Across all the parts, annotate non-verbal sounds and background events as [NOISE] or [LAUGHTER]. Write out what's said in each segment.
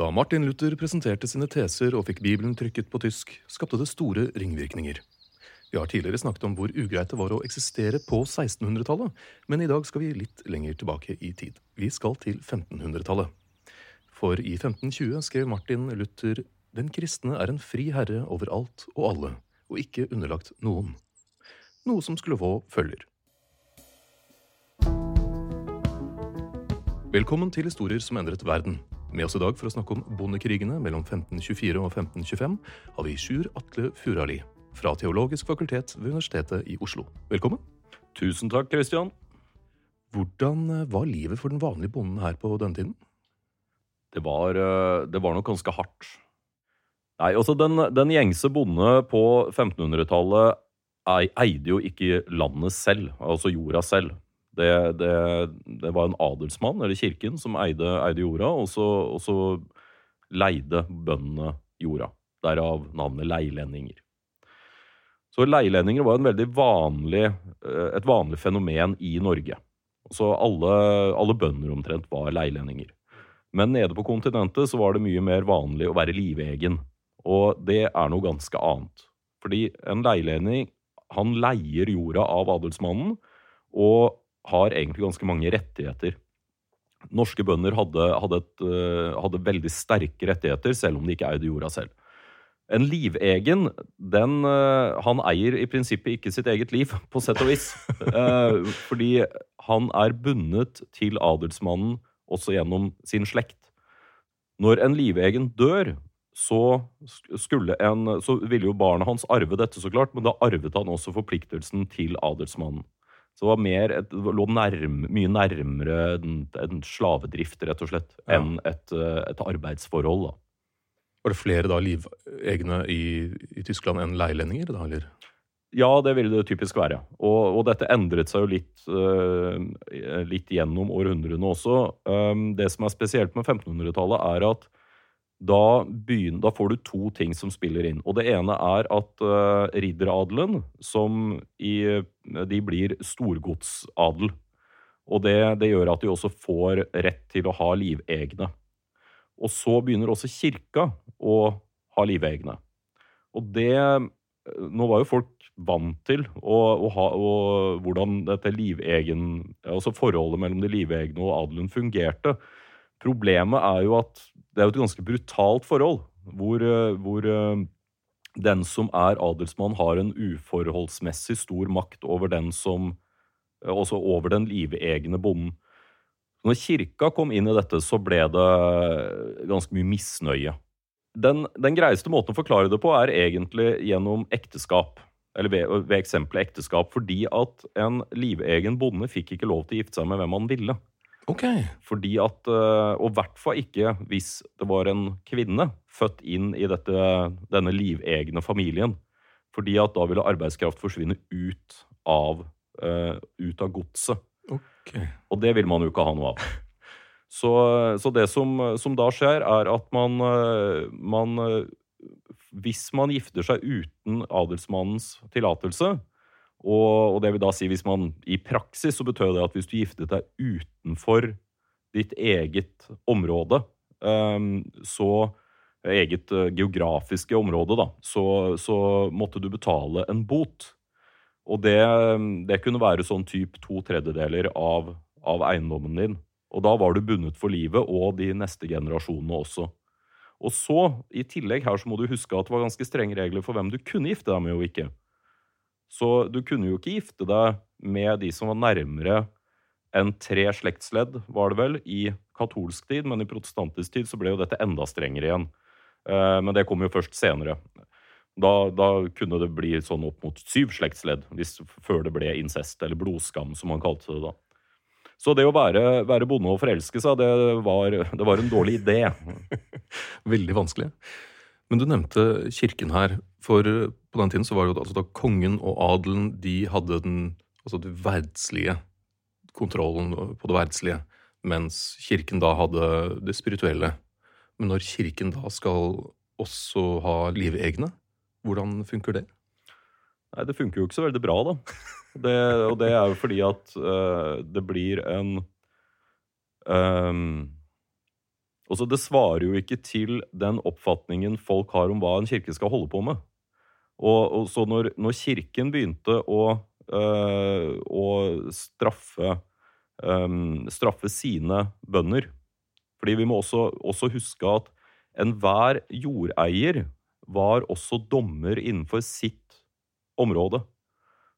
Da Martin Luther presenterte sine teser og fikk Bibelen trykket på tysk, skapte det store ringvirkninger. Vi har tidligere snakket om hvor ugreit det var å eksistere på 1600-tallet, men i dag skal vi litt lenger tilbake i tid. Vi skal til 1500-tallet. For i 1520 skrev Martin Luther den kristne er en fri herre over alt og alle, og ikke underlagt noen. Noe som skulle få følger. Velkommen til Historier som endret verden. Med oss i dag for å snakke om bondekrigene mellom 1524 og 1525 har vi Sjur Atle Furali fra Teologisk fakultet ved Universitetet i Oslo. Velkommen. Tusen takk, Christian. Hvordan eh, var livet for den vanlige bonden her på denne tiden? Det var, eh, det var nok ganske hardt. Nei, altså den, den gjengse bonde på 1500-tallet eide jo ikke landet selv, altså jorda selv. Det, det, det, var en adelsmann, eller kirken, som eide, eide jorda, og så, og så, leide bøndene jorda. Derav navnet leilendinger. Så leilendinger var vanlig, eh, et vanlig fenomen i Norge. Så alle, alle bønder omtrent var leilendinger. Men nede på kontinentet så var det mye mer vanlig å være livegen. Og det er noe ganske annet. Fordi en leilending, han leier jorda av adelsmannen, og har egentlig ganske mange rettigheter. Norske bønder hadde, hadde, et, eh, hadde, veldig sterke rettigheter, selv om de ikke eide jorda selv. En livegen, den eh, Han eier i prinsippet ikke sitt eget liv, [LAUGHS] på sett og vis. Eh, fordi han er bundet til adelsmannen også gjennom sin slekt. Når en livegen dør, så, en, så ville jo barnet hans arve dette, så klart, men da arvet han også forpliktelsen til adelsmannen. Så det var mer et, lå nærm, mye nærmere en, en, slavedrift, rett og slett, ja. enn et, eh, et, arbeidsforhold. da. Var det flere da livegne i, i Tyskland enn leilendinger? da, eller? Ja, det ville det typisk være. Og, og dette endret seg jo litt, uh, litt gjennom århundrene også. Um, det som er spesielt med 1500-tallet, er at da, begynner, da, får du to ting som spiller inn. Og det ene er at uh, ridderadelen, som i De blir storgodsadel. Og det, det, gjør at de også får rett til å ha livegne. Og så begynner også kirka å ha livegne. Og det Nå var jo folk vant til å, å ha og hvordan dette livegen Altså forholdet mellom de livegne og adelen fungerte. Problemet er jo at det er jo et ganske brutalt forhold, hvor, eh, hvor eh, den som er adelsmann, har en uforholdsmessig stor makt over den som eh, Også over den livegne bonden. Når kirka kom inn i dette, så ble det ganske mye misnøye. Den, den greieste måten å forklare det på er egentlig gjennom ekteskap. Eller ved, ved eksempelet ekteskap. Fordi at en livegen bonde fikk ikke lov til å gifte seg med hvem han ville. Ok. Fordi at, eh, Og i hvert fall ikke hvis det var en kvinne født inn i dette, denne livegne familien. Fordi at da ville arbeidskraft forsvinne ut av, uh, ut av godset. Okay. Og det vil man jo ikke ha noe av. Så, så det som, som, da skjer, er at man, eh, man Hvis man gifter seg uten adelsmannens tillatelse, og, og, det vil da si hvis man i praksis så betød det at hvis du giftet deg utenfor ditt eget område, um, så eget geografiske område, da, så, så, måtte du betale en bot. Og det, det kunne være sånn typ to tredjedeler av, av eiendommen din. Og da var du bundet for livet og de neste generasjonene også. Og så, i tillegg her, så må du huske at det var ganske strenge regler for hvem du kunne gifte deg med og ikke. Så du kunne jo ikke gifte deg med de som var nærmere enn tre slektsledd, var det vel, i katolsk tid, men i protestantisk tid så ble jo dette enda strengere igjen. Eh, men det kom jo først senere. Da, da, kunne det bli sånn opp mot syv slektsledd, hvis, før det ble incest, eller blodskam, som man kalte det da. Så det å være, være bonde og forelske seg, det var, det var en dårlig idé. [LAUGHS] Veldig vanskelig. Men du nevnte kirken her. For på den tiden så var det jo altså da kongen og adelen de hadde den altså verdslige kontrollen på det verdslige, mens kirken da hadde det spirituelle. Men når kirken da skal også ha livegne, hvordan funker det? Nei, det funker jo ikke så veldig bra, da. Det, og det er jo fordi at uh, det blir en um, også Det svarer jo ikke til den oppfatningen folk har om hva en kirke skal holde på med. Og, og så når, når, Kirken begynte å, øh, å straffe, øh, straffe sine bønder fordi vi må også, også huske at enhver jordeier var også dommer innenfor sitt område.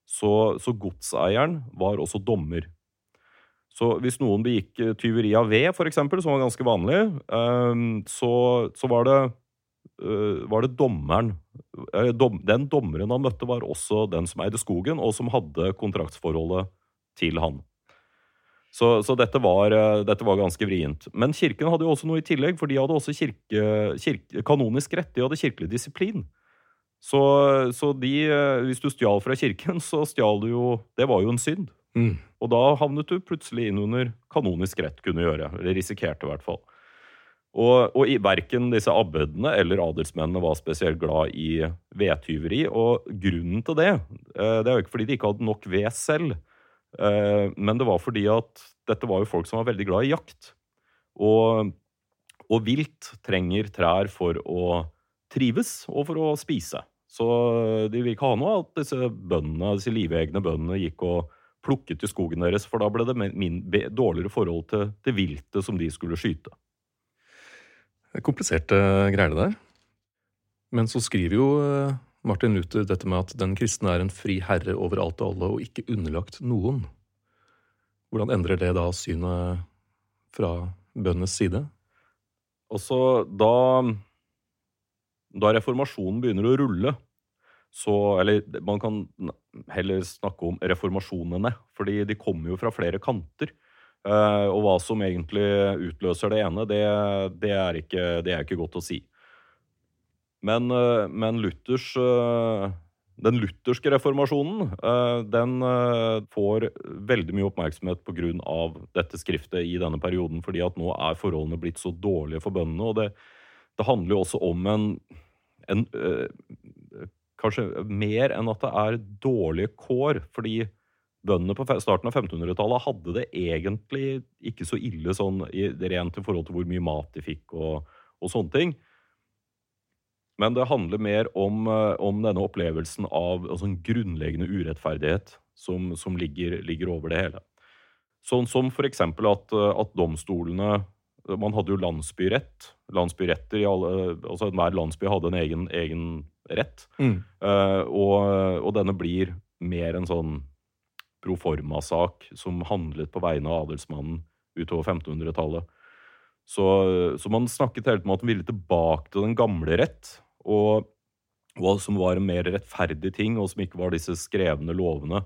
Så, så godseieren var også dommer. Så hvis noen begikk tyveri av ved, f.eks., som var ganske vanlig, ehm, så, så var, det, var det dommeren eh, Den dommeren han møtte, var også den som eide skogen, og som hadde kontraktsforholdet til han. Så, så dette, var, dette, var, ganske vrient. Men kirken hadde jo også noe i tillegg, for de hadde også kirke, kirke, kanonisk rett. De hadde kirkelig disiplin. Så, så de, hvis du stjal fra kirken, så stjal du jo Det var jo en synd. Mm. Og da havnet du plutselig inn under kanonisk rett kunne gjøre. Eller risikerte, i hvert fall. Og, og verken disse abbedene eller adelsmennene var spesielt glad i vedtyveri. Og grunnen til det eh, Det er jo ikke fordi de ikke hadde nok ved selv, eh, men det var fordi at dette var jo folk som var veldig glad i jakt. Og, og vilt trenger trær for å trives og for å spise. Så de vil ikke ha noe at disse bøndene, disse livegne bøndene gikk og plukket i skogen deres, for da ble det min, dårligere forhold til, til viltet som de skulle skyte. Kompliserte greier det der. Men så skriver jo eh, Martin Luther dette med at den kristne er en fri herre over alt og alle og ikke underlagt noen. Hvordan endrer det da synet fra bøndenes side? Også da da reformasjonen begynner å rulle, så Eller man kan heller snakke om reformasjonene, fordi de kommer jo fra flere kanter. Uh, og hva som egentlig utløser det ene, det, det, er, ikke, det er, ikke, godt å si. Men, uh, men Luthers uh, Den lutherske reformasjonen den får veldig mye oppmerksomhet pga. dette skriftet i denne perioden, fordi at nå er forholdene blitt så dårlige for bøndene. og det det handler jo også om en, en Kanskje mer enn at det er dårlige kår. Fordi bøndene på starten av 1500-tallet hadde det egentlig ikke så ille sånn rent i forhold til hvor mye mat de fikk og, og sånne ting. Men det handler mer om, øh, om denne opplevelsen av altså en grunnleggende urettferdighet som, som ligger, ligger, over det hele. Sånn som for eksempel at, øh, at domstolene man hadde jo landsbyrett. Landsbyretter i alle Altså enhver landsby hadde en egen, egen rett. Mm. Uh, og, og, denne blir mer en sånn proforma-sak som handlet på vegne av adelsmannen utover 1500-tallet. Så, så, man snakket hele tiden om at man ville tilbake til den gamle rett, og, og som var en mer rettferdig ting, og som ikke var disse skrevne lovene.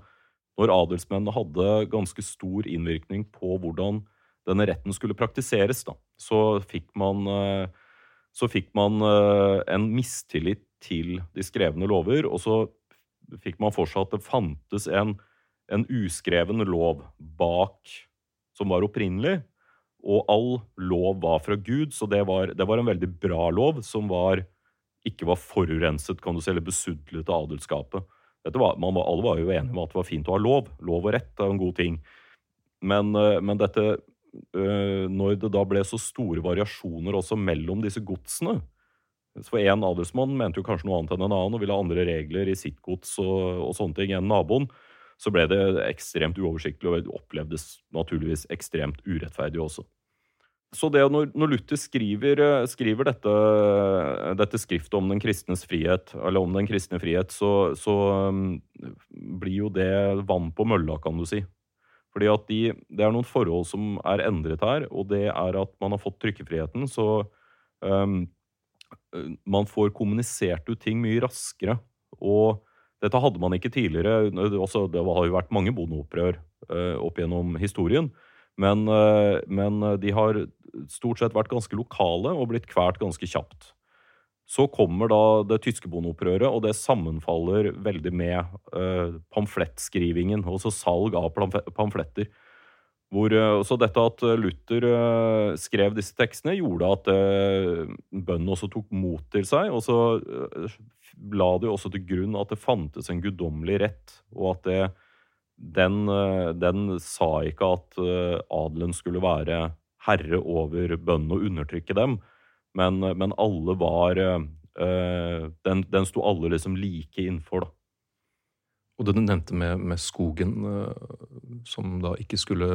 Når adelsmennene hadde ganske stor innvirkning på hvordan denne retten skulle praktiseres, da, så fikk man, så fikk man eh, en mistillit til de skrevne lover, og så fikk man for seg at det fantes en, en uskreven lov bak som var opprinnelig, Og all lov var fra Gud, så det var, det var en veldig bra lov som var, ikke var forurenset, kan du si, eller besudlet av adelskapet. Var, man, alle var jo enige om at det var fint å ha lov. Lov og rett er en god ting. Men, eh, men dette eh, Når det da ble så store variasjoner også mellom disse godsene For én adelsmann mente jo kanskje noe annet enn en annen og ville ha andre regler i sitt gods og, og sånne ting enn naboen. Så ble det ekstremt uoversiktlig og opplevdes naturligvis ekstremt urettferdig også. Så det når, når Luther skriver, eh, skriver dette, dette, skriftet om den kristnes frihet, eller om den kristne frihet, så, så um, blir jo det vann på mølla, kan du si. Fordi at de, det er noen forhold som er endret her, og det er at man har fått trykkefriheten, så um, man får kommunisert ut ting mye raskere. Og dette hadde man ikke tidligere. Også, det har jo vært mange bondeopprør uh, opp gjennom historien. Men, uh, men de har stort sett vært ganske lokale og blitt kvalt ganske kjapt. Så kommer da det tyske bondeopprøret, og det sammenfaller veldig med pamflettskrivingen, altså salg av pamfletter. Hvor, uh, så dette at Luther uh, skrev disse tekstene, gjorde at bøndene også tok mot til seg. Og så la de også til grunn at det fantes en guddommelig rett, og at det, den, den sa ikke at adelen skulle være herre over bøndene og undertrykke dem. Men, men alle var den, den sto alle liksom like innenfor, da. Og det du nevnte med, med skogen, øh, som da ikke skulle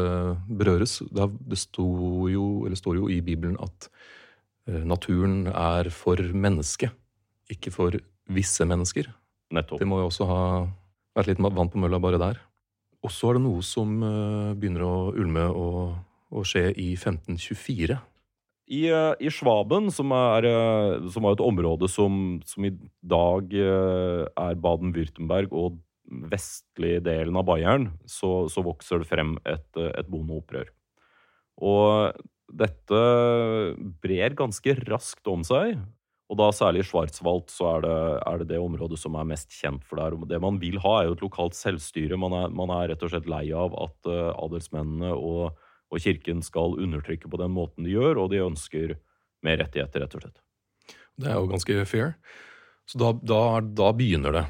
berøres Det sto jo, står jo i Bibelen at øh, naturen er for mennesket, ikke for visse mennesker. Nettopp. Det må jo også ha vært litt vann på mølla bare der. Og så er det noe som begynner å ulme og og skje i 1524. I, eh, i Schwaben, som er, eh, som er, et område som, som i dag eh, er Baden-Würtemberg og vestlig delen av Bayern, så, så vokser det frem et, et bondeopprør. Og dette brer ganske raskt om seg. Og da særlig i Schwarzwald så er det, er det, det området som er mest kjent for der. Det man vil ha, er jo et lokalt selvstyre. Man er, man er rett og slett lei av at uh, adelsmennene og og kirken skal undertrykke på den måten de gjør, og de ønsker mer rettigheter, rett og slett. Det er jo ganske fair. Så da, da, da begynner det?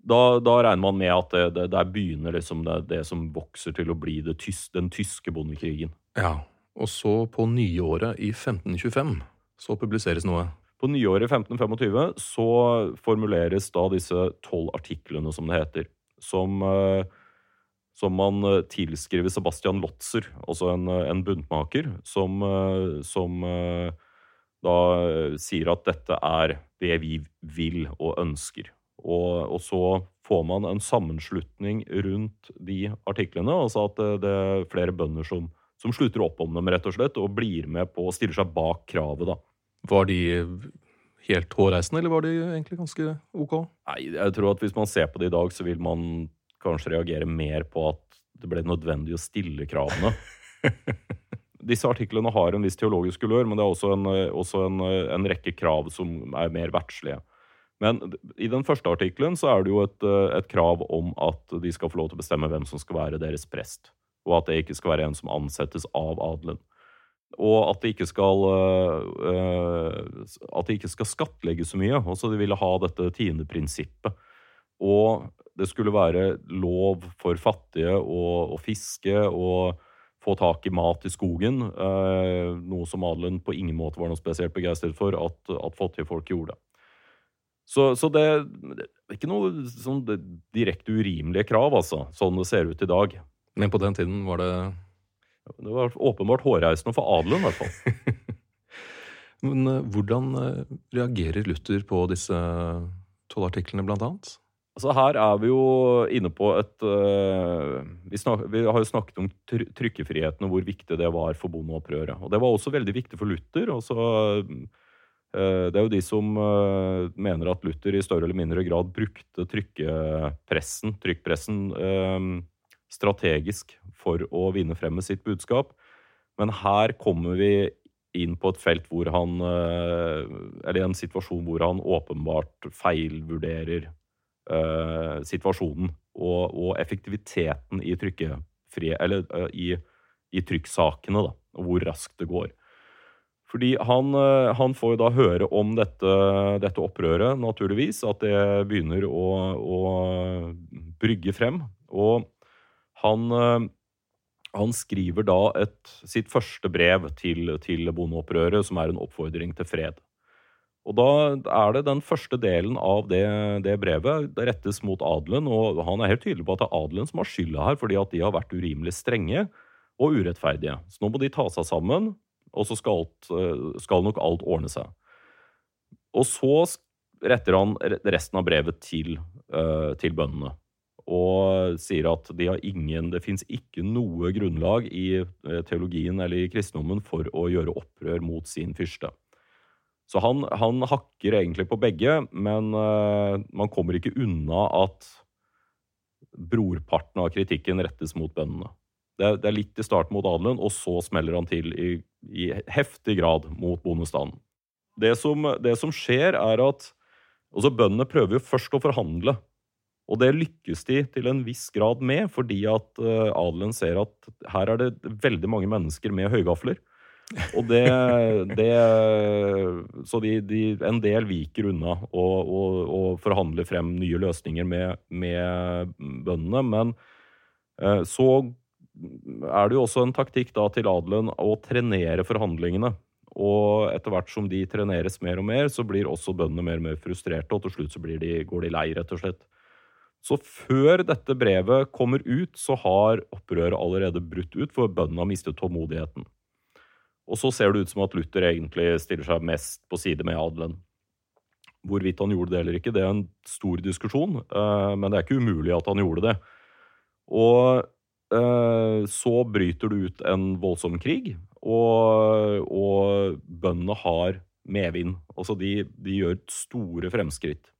Da, da, regner man med at det, det, der begynner liksom det, det, som vokser til å bli tys, den tyske bondekrigen. Ja, og så på nyåret i 1525 så publiseres noe. På nyåret i 1525 så formuleres da disse tolv artiklene, som det heter, som uh, som man eh, tilskriver Sebastian Lotzer, altså en, eh, en buntmaker, som, eh, som, da sier at dette er det vi vil og ønsker. Og, og, så får man en sammenslutning rundt de artiklene, altså at det, det er flere bønder som, som, slutter opp om dem, rett og slett, og blir med på og stiller seg bak kravet, da. Var de helt hårreisende, eller var de egentlig ganske ok? Nei, jeg tror at hvis man ser på det i dag, så vil man kanskje reagere mer på at det ble nødvendig å stille kravene. [LAUGHS] Disse artiklene har en viss teologisk kulør, men det er også en, også en, en rekke krav som er mer verdslige. Men i den første artikkelen så er det jo et, et, krav om at de skal få lov til å bestemme hvem som skal være deres prest, og at det ikke skal være en som ansettes av adelen. Og at det ikke skal, uh, at det skal skattlegge så mye. Også de ville ha dette tiendeprinsippet. Og det skulle være lov for fattige å, å fiske og få tak i mat i skogen. Eh, noe som adelen på ingen måte var noe spesielt begeistret for at, at fattige folk gjorde. Så, så det, det, er ikke noe sånn direkte urimelige krav, altså, sånn det ser ut i dag. Men på den tiden var det Det var åpenbart hårreisende for adelen, i hvert fall. [LAUGHS] Men uh, hvordan uh, reagerer Luther på disse tolv artiklene, blant annet? Altså Her er vi jo inne på et uh, vi, snak, vi, har jo snakket om trykkefriheten og hvor viktig det var for bondeopprøret. Og det var også veldig viktig for Luther. Også, uh, det er jo de som uh, mener at Luther i større eller mindre grad brukte trykkepressen, trykkpressen strategisk for å vinne frem med sitt budskap. Men her kommer vi inn på et felt hvor han Eller en situasjon hvor han åpenbart feilvurderer situasjonen og, og, effektiviteten i Eller i, i, trykksakene, da. og hvor raskt det går. Fordi han, eh, han får jo da høre om dette, dette, opprøret, naturligvis. At det begynner å, å brygge frem. Og han, eh, han skriver da et, sitt første brev til, til bondeopprøret, som er en oppfordring til fred. Og da er det den første delen av det, det, brevet. Det rettes mot adelen, og han er helt tydelig på at det er adelen som har skylda her, fordi at de har vært urimelig strenge og urettferdige. Så nå må de ta seg sammen, og så skal, alt, eh, skal nok alt ordne seg. Og så retter han resten av brevet til, uh, til bøndene. Og sier at de ingen, det fins ikke noe grunnlag i eh, teologien eller i kristendommen for å gjøre opprør mot sin fyrste. Så han, han hakker egentlig på begge, men man kommer ikke unna at brorparten av kritikken rettes mot bøndene. Det det er, litt i starten mot adelen, og så smeller han til i, i heftig grad mot bondestanden. Det som, det som skjer, er at altså Bøndene prøver jo først å forhandle. Og det lykkes de til en viss grad med, fordi at uh, adelen ser at her er det veldig mange mennesker med høygafler. Og det, det Så de, de, en del viker unna og, forhandler frem nye løsninger med, med bøndene. Men uh, så er det jo også en taktikk da til adelen å trenere forhandlingene. Og etter hvert som de treneres mer og mer, så blir også bøndene mer og mer frustrerte, og til slutt så de, går de lei, rett og slett. Så før dette brevet kommer ut, så har opprøret allerede brutt ut, for bøndene har mistet tålmodigheten. Og så ser det ut som at Luther egentlig stiller seg mest på side med adelen. Hvorvidt han gjorde det eller ikke, det er en stor diskusjon, eh, men det er ikke umulig at han gjorde det. Og så bryter det ut en voldsom krig, og, og bøndene har medvind. Altså de, de, gjør store fremskritt.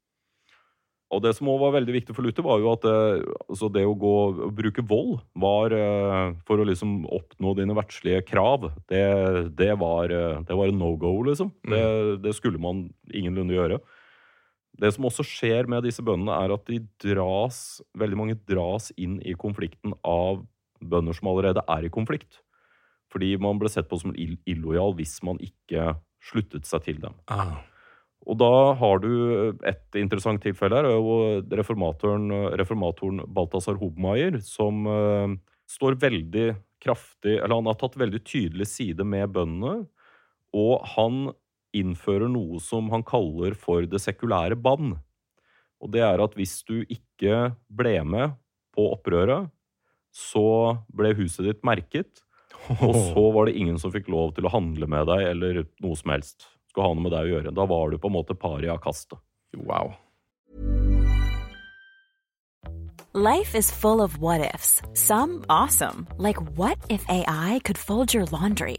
Og det som også var veldig viktig for Luther, var jo at eh, altså det å gå å bruke vold var eh, For å liksom oppnå dine verdslige krav, det, det, var, det var, en no go, liksom. Mm. Det, det, skulle man ingenlunde gjøre. Det som også skjer med disse bøndene, er at de dras, veldig mange dras inn i konflikten av bønder som allerede er i konflikt. Fordi man ble sett på som illojal hvis man ikke sluttet seg til dem. Ah. Og da har du et interessant tilfelle her, og reformatoren, reformatoren Balthazar Hobmeier, som uh, står veldig kraftig Eller han har tatt veldig tydelig side med bøndene, og han innfører noe som han kaller for det sekulære bann. Og det er at hvis du ikke ble med på opprøret, så ble huset ditt merket. Og så var det ingen som fikk lov til å handle med deg eller noe som helst. Skulle ha noe med deg å gjøre. Da var du på en måte paria kastet. Wow. Life is full of what ifs. Some awesome. Like what if AI could fold your laundry?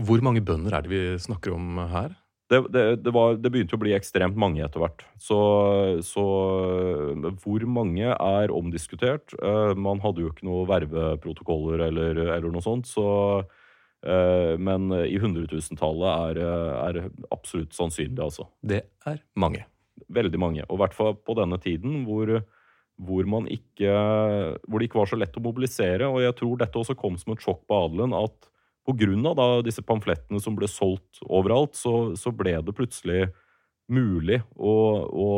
Hvor mange bønder er det vi snakker om her? Det, det, det, var, det, begynte å bli ekstremt mange etter hvert. Så, så, hvor mange er omdiskutert. Uh, man hadde jo ikke noen verveprotokoller eller, eller, noe sånt. Så Eh, men i hundretusentallet er, er absolutt sannsynlig, altså. Det er mange. Veldig mange. Og i hvert fall på denne tiden hvor, hvor, man ikke, hvor det ikke var så lett å mobilisere. Og jeg tror dette også kom som et sjokk på adelen. at Pga. disse pamflettene som ble solgt overalt, så, så ble det plutselig mulig å, å,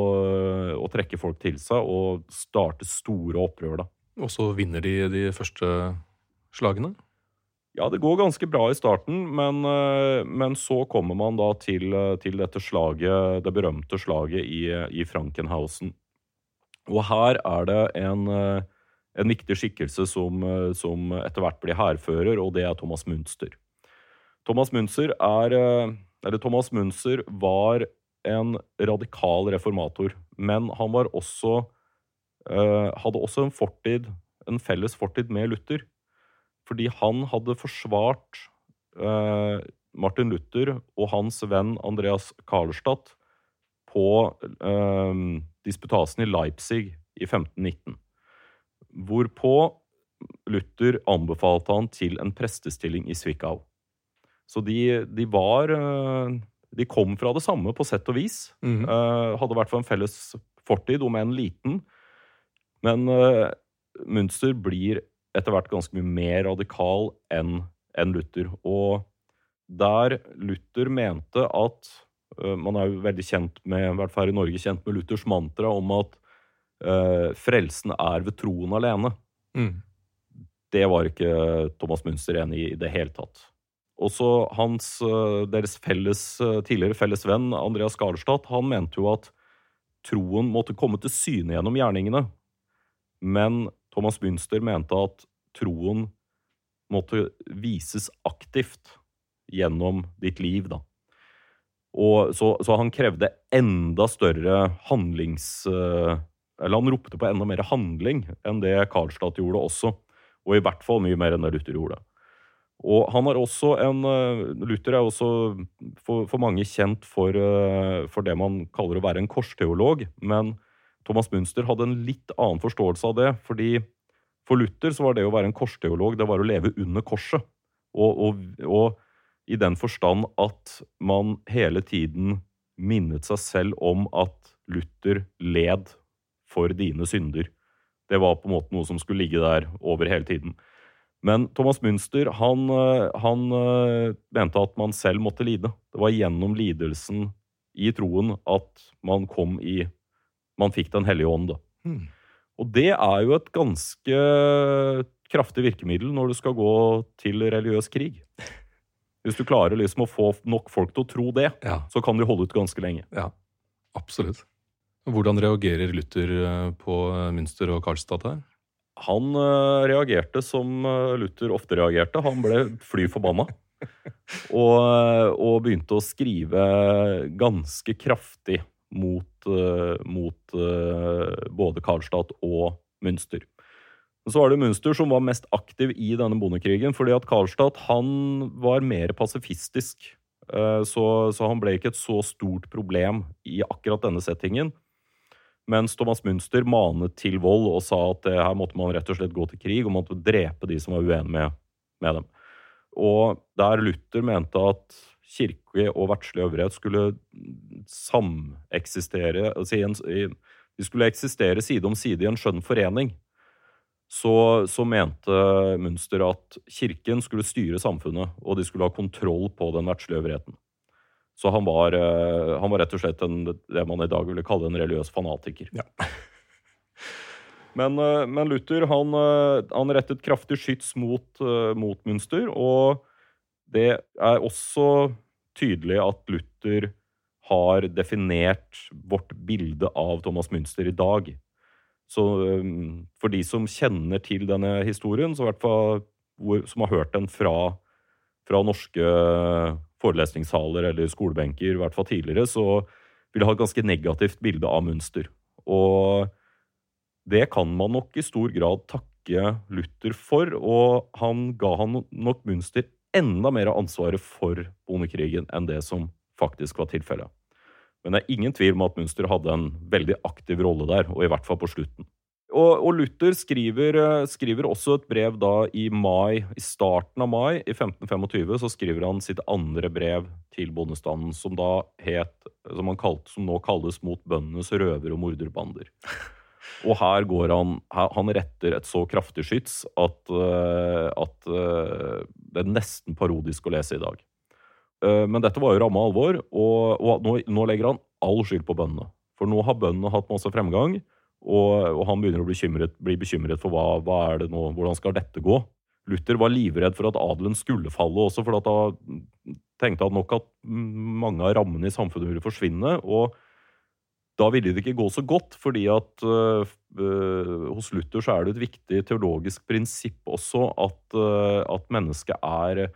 å, trekke folk til seg og starte store opprør. da. Og så vinner de de første slagene? Ja, det går ganske bra i starten, men, eh, men så kommer man da til, til, dette slaget, det berømte slaget i, i Frankenhausen. Og her er det en, eh, en viktig skikkelse som, som etter hvert blir hærfører, og det er Thomas Munster. Thomas Munster, er, eller Thomas Munster var en radikal reformator, men han var også uh, hadde også en fortid, en felles fortid med Luther. Fordi han hadde forsvart Martin Luther og hans venn Andreas Karlstadt på disputasen i Leipzig i 1519. Hvorpå Luther anbefalte han til en prestestilling i Zwickau. Så de, de var de kom fra det samme, på sett og vis. Mm -hmm. uh, hadde i hvert fall en felles fortid, om enn liten. Men uh, Münster blir etter hvert ganske mye mer radikal enn en Luther. Og der Luther mente at uh, Man er jo veldig kjent med, i hvert fall i Norge, kjent med Luthers mantra om at frelsen er ved troen alene. Mm. Det var ikke Thomas Münster enig i i det hele tatt. Også hans, eh, deres felles, eh, tidligere felles venn Andreas Garlstad, han mente jo at troen måtte komme til syne gjennom gjerningene. Men Thomas Münster mente at troen måtte vises aktivt gjennom ditt liv, da. Og så, så han krevde enda større handlings... Eh, eller han ropte på enda mer handling enn det Karlstad gjorde også. Og i hvert fall mye mer enn det Luther gjorde. Og han har også en eh, Luther er også for, for mange kjent for, eh, for, det man kaller å være en korsteolog. Men Thomas Münster hadde en litt annen forståelse av det. fordi For Luther så var det å være en korsteolog det var å leve under korset. Og, og, og i den forstand at man hele tiden minnet seg selv om at Luther led for dine synder. Det var på en måte noe som skulle ligge der over hele tiden. Men Thomas Münster han, eh, han, eh, mente at man selv måtte lide. Det var gjennom lidelsen i troen at man kom i Man fikk Den hellige ånd. Hmm. Og det er jo et ganske kraftig virkemiddel når du skal gå til religiøs krig. Hvis du klarer liksom å få nok folk til å tro det, ja. så kan du holde ut ganske lenge. Ja, absolutt. Hvordan reagerer Luther eh, på Münster og Karlstad her? Han uh, reagerte som Luther ofte reagerte. Han ble fly forbanna. og, og, begynte å skrive ganske kraftig mot, mot både Karlstad og Münster. Så var det Münster som var mest aktiv i denne bondekrigen, fordi at Karlstad han var mer pasifistisk. Så, så han ble ikke et så stort problem i akkurat denne settingen. Mens Thomas Münster manet til vold og sa at her måtte man rett og slett gå til krig og måtte drepe de som var uenige med, med dem. Og der Luther mente at kirke og verdslig øvrighet skulle sameksistere altså De skulle eksistere side om side i en skjønn forening. Så, så, mente Münster at kirken skulle styre samfunnet, og de skulle ha kontroll på den verdslige øvrigheten. Så han var, eh, han var, rett og slett en, det man i dag ville kalle en religiøs fanatiker. Ja. [LAUGHS] men, eh, men, Luther han, eh, han, rettet kraftig skyts mot, mot Münster, og det er også tydelig at Luther har definert vårt bilde av Thomas Münster i dag. Så for de som kjenner til denne historien, så hvert fall som har hørt den fra, fra norske forelesningssaler eller skolebenker, i hvert fall tidligere, så vil ha et ganske negativt bilde av Münster. Og det kan man nok i stor grad takke Luther for, og han ga han nok Münster enda mer av ansvaret for bondekrigen enn det som faktisk var tilfellet. Men det er ingen tvil om at Münster hadde en veldig aktiv rolle der, og i hvert fall på slutten. Og, og Luther skriver, eh, skriver, også et brev da i mai, i starten av mai i 1525 så skriver han sitt andre brev til bondestanden, som da het, som, han kalte, som nå kalles Mot bøndenes røver- og morderbander. [LAUGHS] Og her går han Han retter et så kraftig skyts at, uh, at uh, det er nesten parodisk å lese i dag. Men dette var jo ramma alvor, og, og nå, nå, legger han all skyld på bøndene. For nå har bøndene hatt masse fremgang. Og, og han begynner å bli bekymret, bli bekymret for hva, hva, er det nå, hvordan skal dette gå. Luther var livredd for at adelen skulle falle også, for da tenkte han nok at mange av rammene i samfunnet ville forsvinne. og da ville det ikke gå så godt, fordi at uh, uh, hos Luther så er det et viktig teologisk prinsipp også at, uh, at mennesket er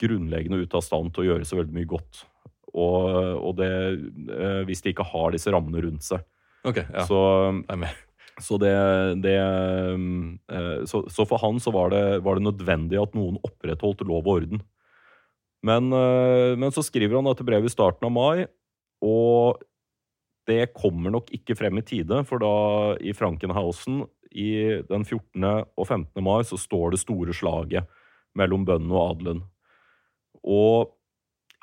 grunnleggende ute av stand til å gjøre så veldig mye godt. Og, og det hvis de ikke har disse rammene rundt seg. Ok, ja. Så, så, det, det eh, så, så, for han så var det, var det, nødvendig at noen opprettholdt lov og orden. Men, eh, men, så skriver han dette brevet i starten av mai, og det kommer nok ikke frem i tide, for da i Frankenhausen i den 14. og 15. mai så står det store slaget mellom bøndene og adelen. Og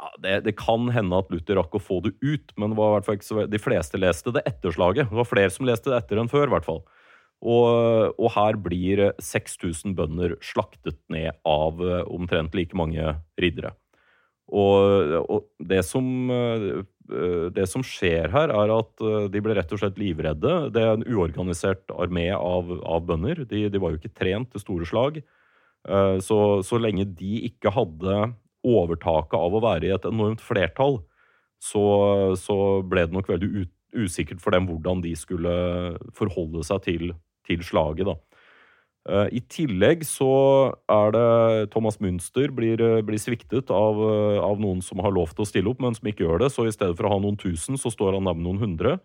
ja, det, det, kan hende at Luther rakk å få det ut, men det de fleste leste det etter slaget. Det var flere som leste det etter enn før, i hvert fall. Og, og her blir 6000 bønder slaktet ned av eh, omtrent like mange riddere. Og, og det, som, eh, det som skjer her, er at eh, de ble rett og slett livredde. Det er en uorganisert armé av, av bønder. De, de, var jo ikke trent til store slag. Så, så lenge de ikke hadde overtaket av å være i et enormt flertall, så, så ble det nok veldig usikkert for dem hvordan de skulle forholde seg til, til slaget. da. Uh, I tillegg så er det Thomas Münster blir, blir sviktet av, av, noen som har lov til å stille opp, men som ikke gjør det. Så i stedet for å ha noen tusen, så står han der med noen hundre.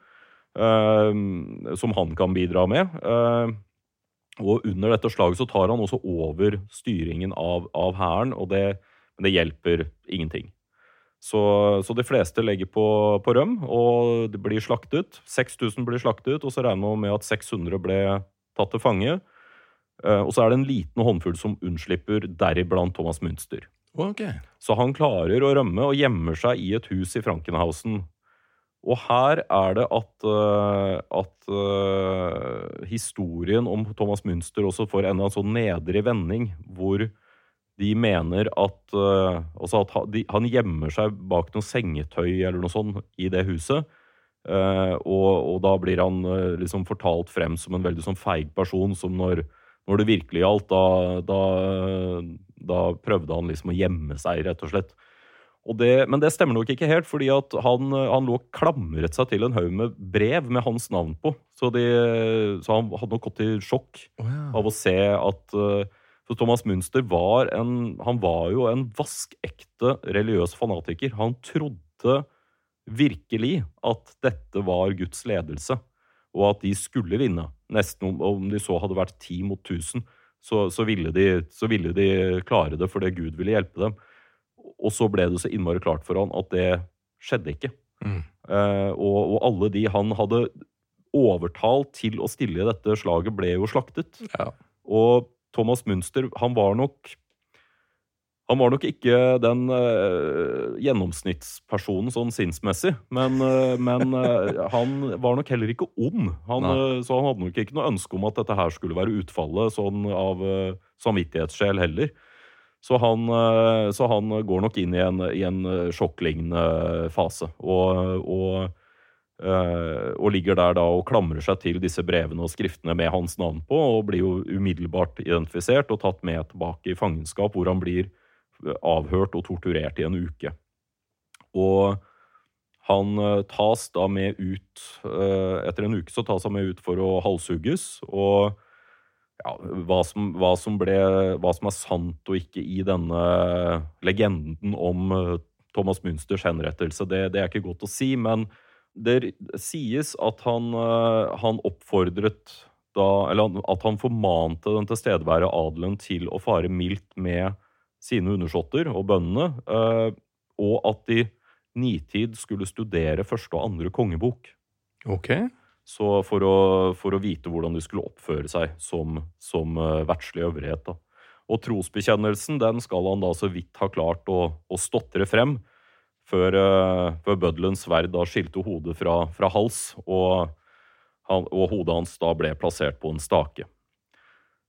Uh, som han kan bidra med. Uh, og under dette slaget så tar han også over styringen av hæren, og det, men det hjelper ingenting. Så, så de fleste legger på, på, røm, og det blir slaktet. 6000 blir slaktet, og så regner man med at 600 ble tatt til fange. Eh, og så er det en liten håndfull som unnslipper, deriblant Thomas Münster. Okay. Så han klarer å rømme og gjemmer seg i et hus i Frankenhausen. Og her er det at, uh, at uh, historien om Thomas Münster også får en eller annen sånn nedre vending, hvor de mener at, uh, at han, de, han, gjemmer seg bak noe sengetøy eller noe sånt i det huset. Uh, og, og, da blir han uh, liksom fortalt frem som en veldig sånn feig person som når, når det virkelig gjaldt, da, da, da, prøvde han liksom å gjemme seg, rett og slett. Og det, men det stemmer nok ikke helt, fordi han, han lå klamret seg til en haug med brev med hans navn på. Så, de, så han hadde nok gått i sjokk oh, ja. av å se at så Thomas Münster var, en, han var jo en vaskekte religiøs fanatiker. Han trodde virkelig at dette var Guds ledelse, og at de skulle vinne. Nesten om, om de så hadde vært ti mot tusen, så, så, ville de, så, ville de, klare det fordi Gud ville hjelpe dem. Og så ble det så innmari klart for han at det skjedde ikke. Mm. Uh, og, og, alle de han hadde overtalt til å stille i dette slaget, ble jo slaktet. Ja. Og Thomas Münster han var nok han var nok ikke den uh, gjennomsnittspersonen sånn sinnsmessig, men, uh, men uh, han var nok heller ikke ond. Han, så han hadde nok ikke noe ønske om at dette her skulle være utfallet sånn av samvittighetssjel heller. Så han, så han, går nok inn i en, i en sjokklignende fase. Og, og og ligger der da og klamrer seg til disse brevene og skriftene med hans navn på, og blir jo umiddelbart identifisert og tatt med tilbake i fangenskap, hvor han blir eh, avhørt og torturert i en uke. Og han uh, tas da med ut Etter en uke så tas han med ut for å halshugges. Og ja, hva, som, hva, som ble, hva som er sant og ikke i denne legenden om Thomas Münsters henrettelse, det, det er ikke godt å si. men det sies at han, eh, han, oppfordret da Eller at han formante den tilstedeværende adelen til å fare mildt med sine undersåtter og bøndene, eh, og at de nitid skulle studere første og andre kongebok. Ok. Så for å, for å vite hvordan de skulle oppføre seg som, som uh, verdslig øvrighet. da. Og trosbekjennelsen den skal han da så vidt ha klart å, å stotre frem før, uh, før bøddelens sverd da skilte hodet fra, fra hals, og, han, og, hodet hans da ble plassert på en stake.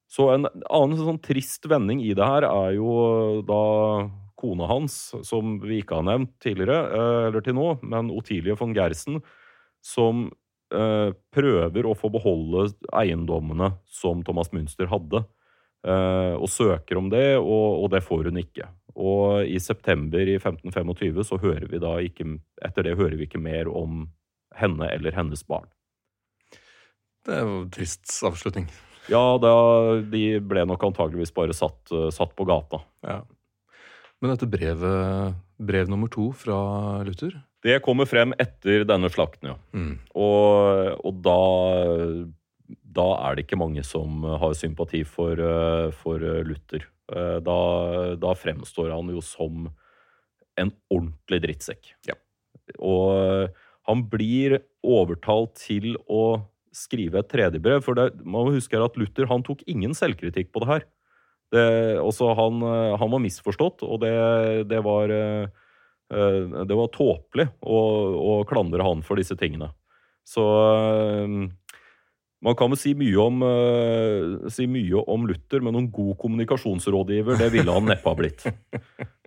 Så en annen sånn trist vending i det her er jo da kona hans, som vi ikke har nevnt tidligere, uh, eller til nå, men Otilie von Gersen, som uh, prøver å få beholde eiendommene som Thomas Münster hadde. Og søker om det, og, det får hun ikke. Og i september i 1525 så hører vi da ikke Etter det hører vi ikke mer om henne eller hennes barn. Det er jo en trist avslutning. Ja, da, de ble nok antageligvis bare satt, satt på gata. Ja. Men dette brevet, brev nummer to fra Luther Det kommer frem etter denne slakten, ja. mm. Og, og da da er det ikke mange som har sympati for, eh, for Luther. Eh, da, da, fremstår han jo som en ordentlig drittsekk. Ja. Og eh, han blir overtalt til å skrive et tredje brev, for det, man må huske at Luther han tok ingen selvkritikk på det her. Det, også han, han var misforstått, og det, det var det var tåpelig å, å, klandre han for disse tingene. Så man kan vel si mye, om, uh, si mye om Luther, men noen god kommunikasjonsrådgiver det ville han neppe ha blitt.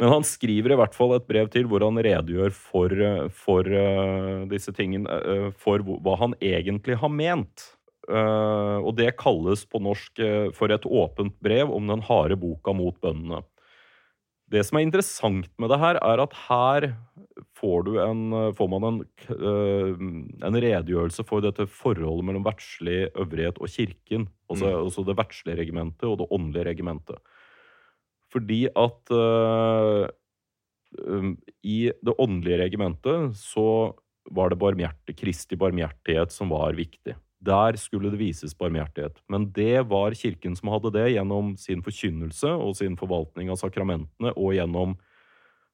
Men han skriver i hvert fall et brev til hvor han redegjør for, for uh, disse tingene, uh, for hva han egentlig har ment. og det kalles på norsk for et åpent brev om den harde boka mot bøndene. Det som er interessant med det her, er at her får, en, får man en, eh, en, redegjørelse for dette forholdet mellom verdslig øvrighet og kirken. Altså, mm. altså det verdslige regimentet og det åndelige regimentet. Fordi at uh, i det åndelige regimentet så var det barmhjerte, Kristi barmhjertighet som var viktig. Der skulle det vises barmhjertighet. Men det var kirken som hadde det gjennom sin forkynnelse og sin forvaltning av sakramentene og gjennom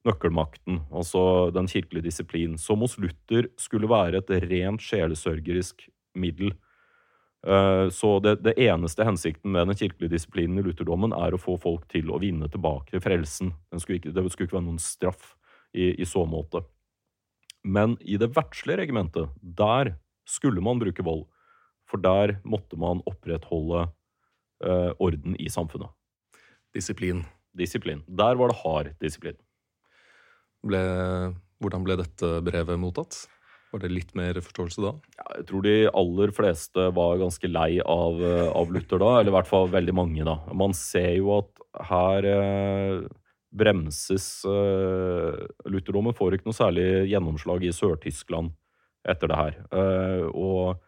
nøkkelmakten, altså den kirkelige disiplin, som hos Luther skulle være et rent sjelesørgerisk middel. Eh, så det, det, eneste hensikten med den kirkelige disiplinen i lutherdommen er å få folk til å vinne tilbake frelsen. Skulle ikke, det skulle ikke være noen straff i, i så måte. Men i det verdslige regimentet, der skulle man bruke vold. For der måtte man opprettholde eh, orden i samfunnet. Disiplin. Disiplin. Der var det hard disiplin. Ble, hvordan ble dette brevet mottatt? Var det litt mer forståelse da? Ja, jeg tror de aller fleste var ganske lei av, eh, av, Luther da. Eller i hvert fall veldig mange, da. Man ser jo at her eh, bremses eh, Lutherdommen får ikke noe særlig gjennomslag i Sør-Tyskland etter det her. Eh, og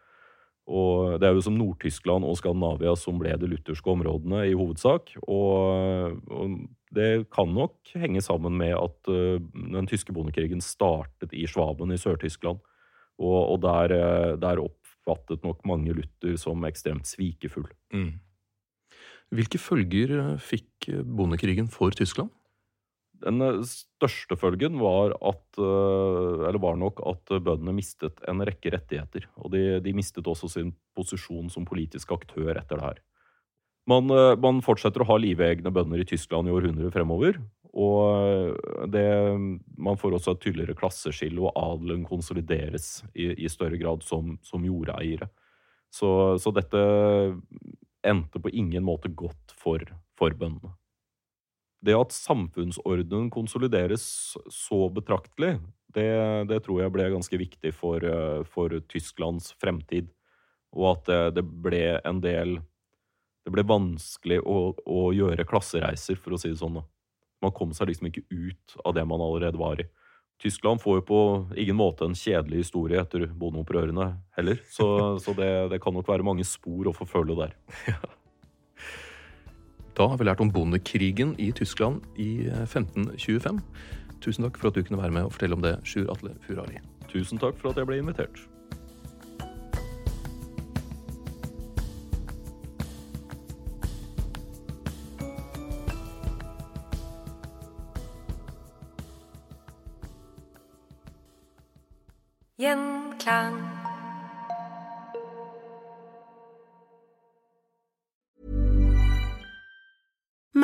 og det er jo som Nord-Tyskland og Skandinavia som ble de lutherske områdene i hovedsak. Og, og, det kan nok henge sammen med at uh, den tyske bondekrigen startet i Schwaben i Sør-Tyskland. Og, og der, uh, der, oppfattet nok mange Luther som ekstremt svikefull. Mm. Hvilke følger uh, fikk bondekrigen for Tyskland? Den eh, største følgen var, at, eh, var nok at bøndene mistet en rekke rettigheter. Og de, de, mistet også sin posisjon som politisk aktør etter det her. Man, eh, man fortsetter å ha livegne bønder i Tyskland i århundrer fremover. Og det, man får også et tydeligere klasseskille, og adelen konsolideres i, i større grad som, som jordeiere. Så, så, dette endte på ingen måte godt for, for bøndene det at samfunnsordenen konsolideres så betraktelig, det, det, tror jeg ble ganske viktig for, eh, for Tysklands fremtid. Og at det, det, ble en del Det ble vanskelig å, å, gjøre klassereiser, for å si det sånn. Man kom seg liksom ikke ut av det man allerede var i. Tyskland får jo på ingen måte en kjedelig historie etter bondeopprørene heller, så, så det, det, kan nok være mange spor å forfølge der. [LAUGHS] Ja. Da har vi lært om bondekrigen i Tyskland i 1525. Eh, Tusen takk for at du kunne være med og fortelle om det, Sjur Atle Furali. Tusen takk for at jeg ble invitert. Gjenklang.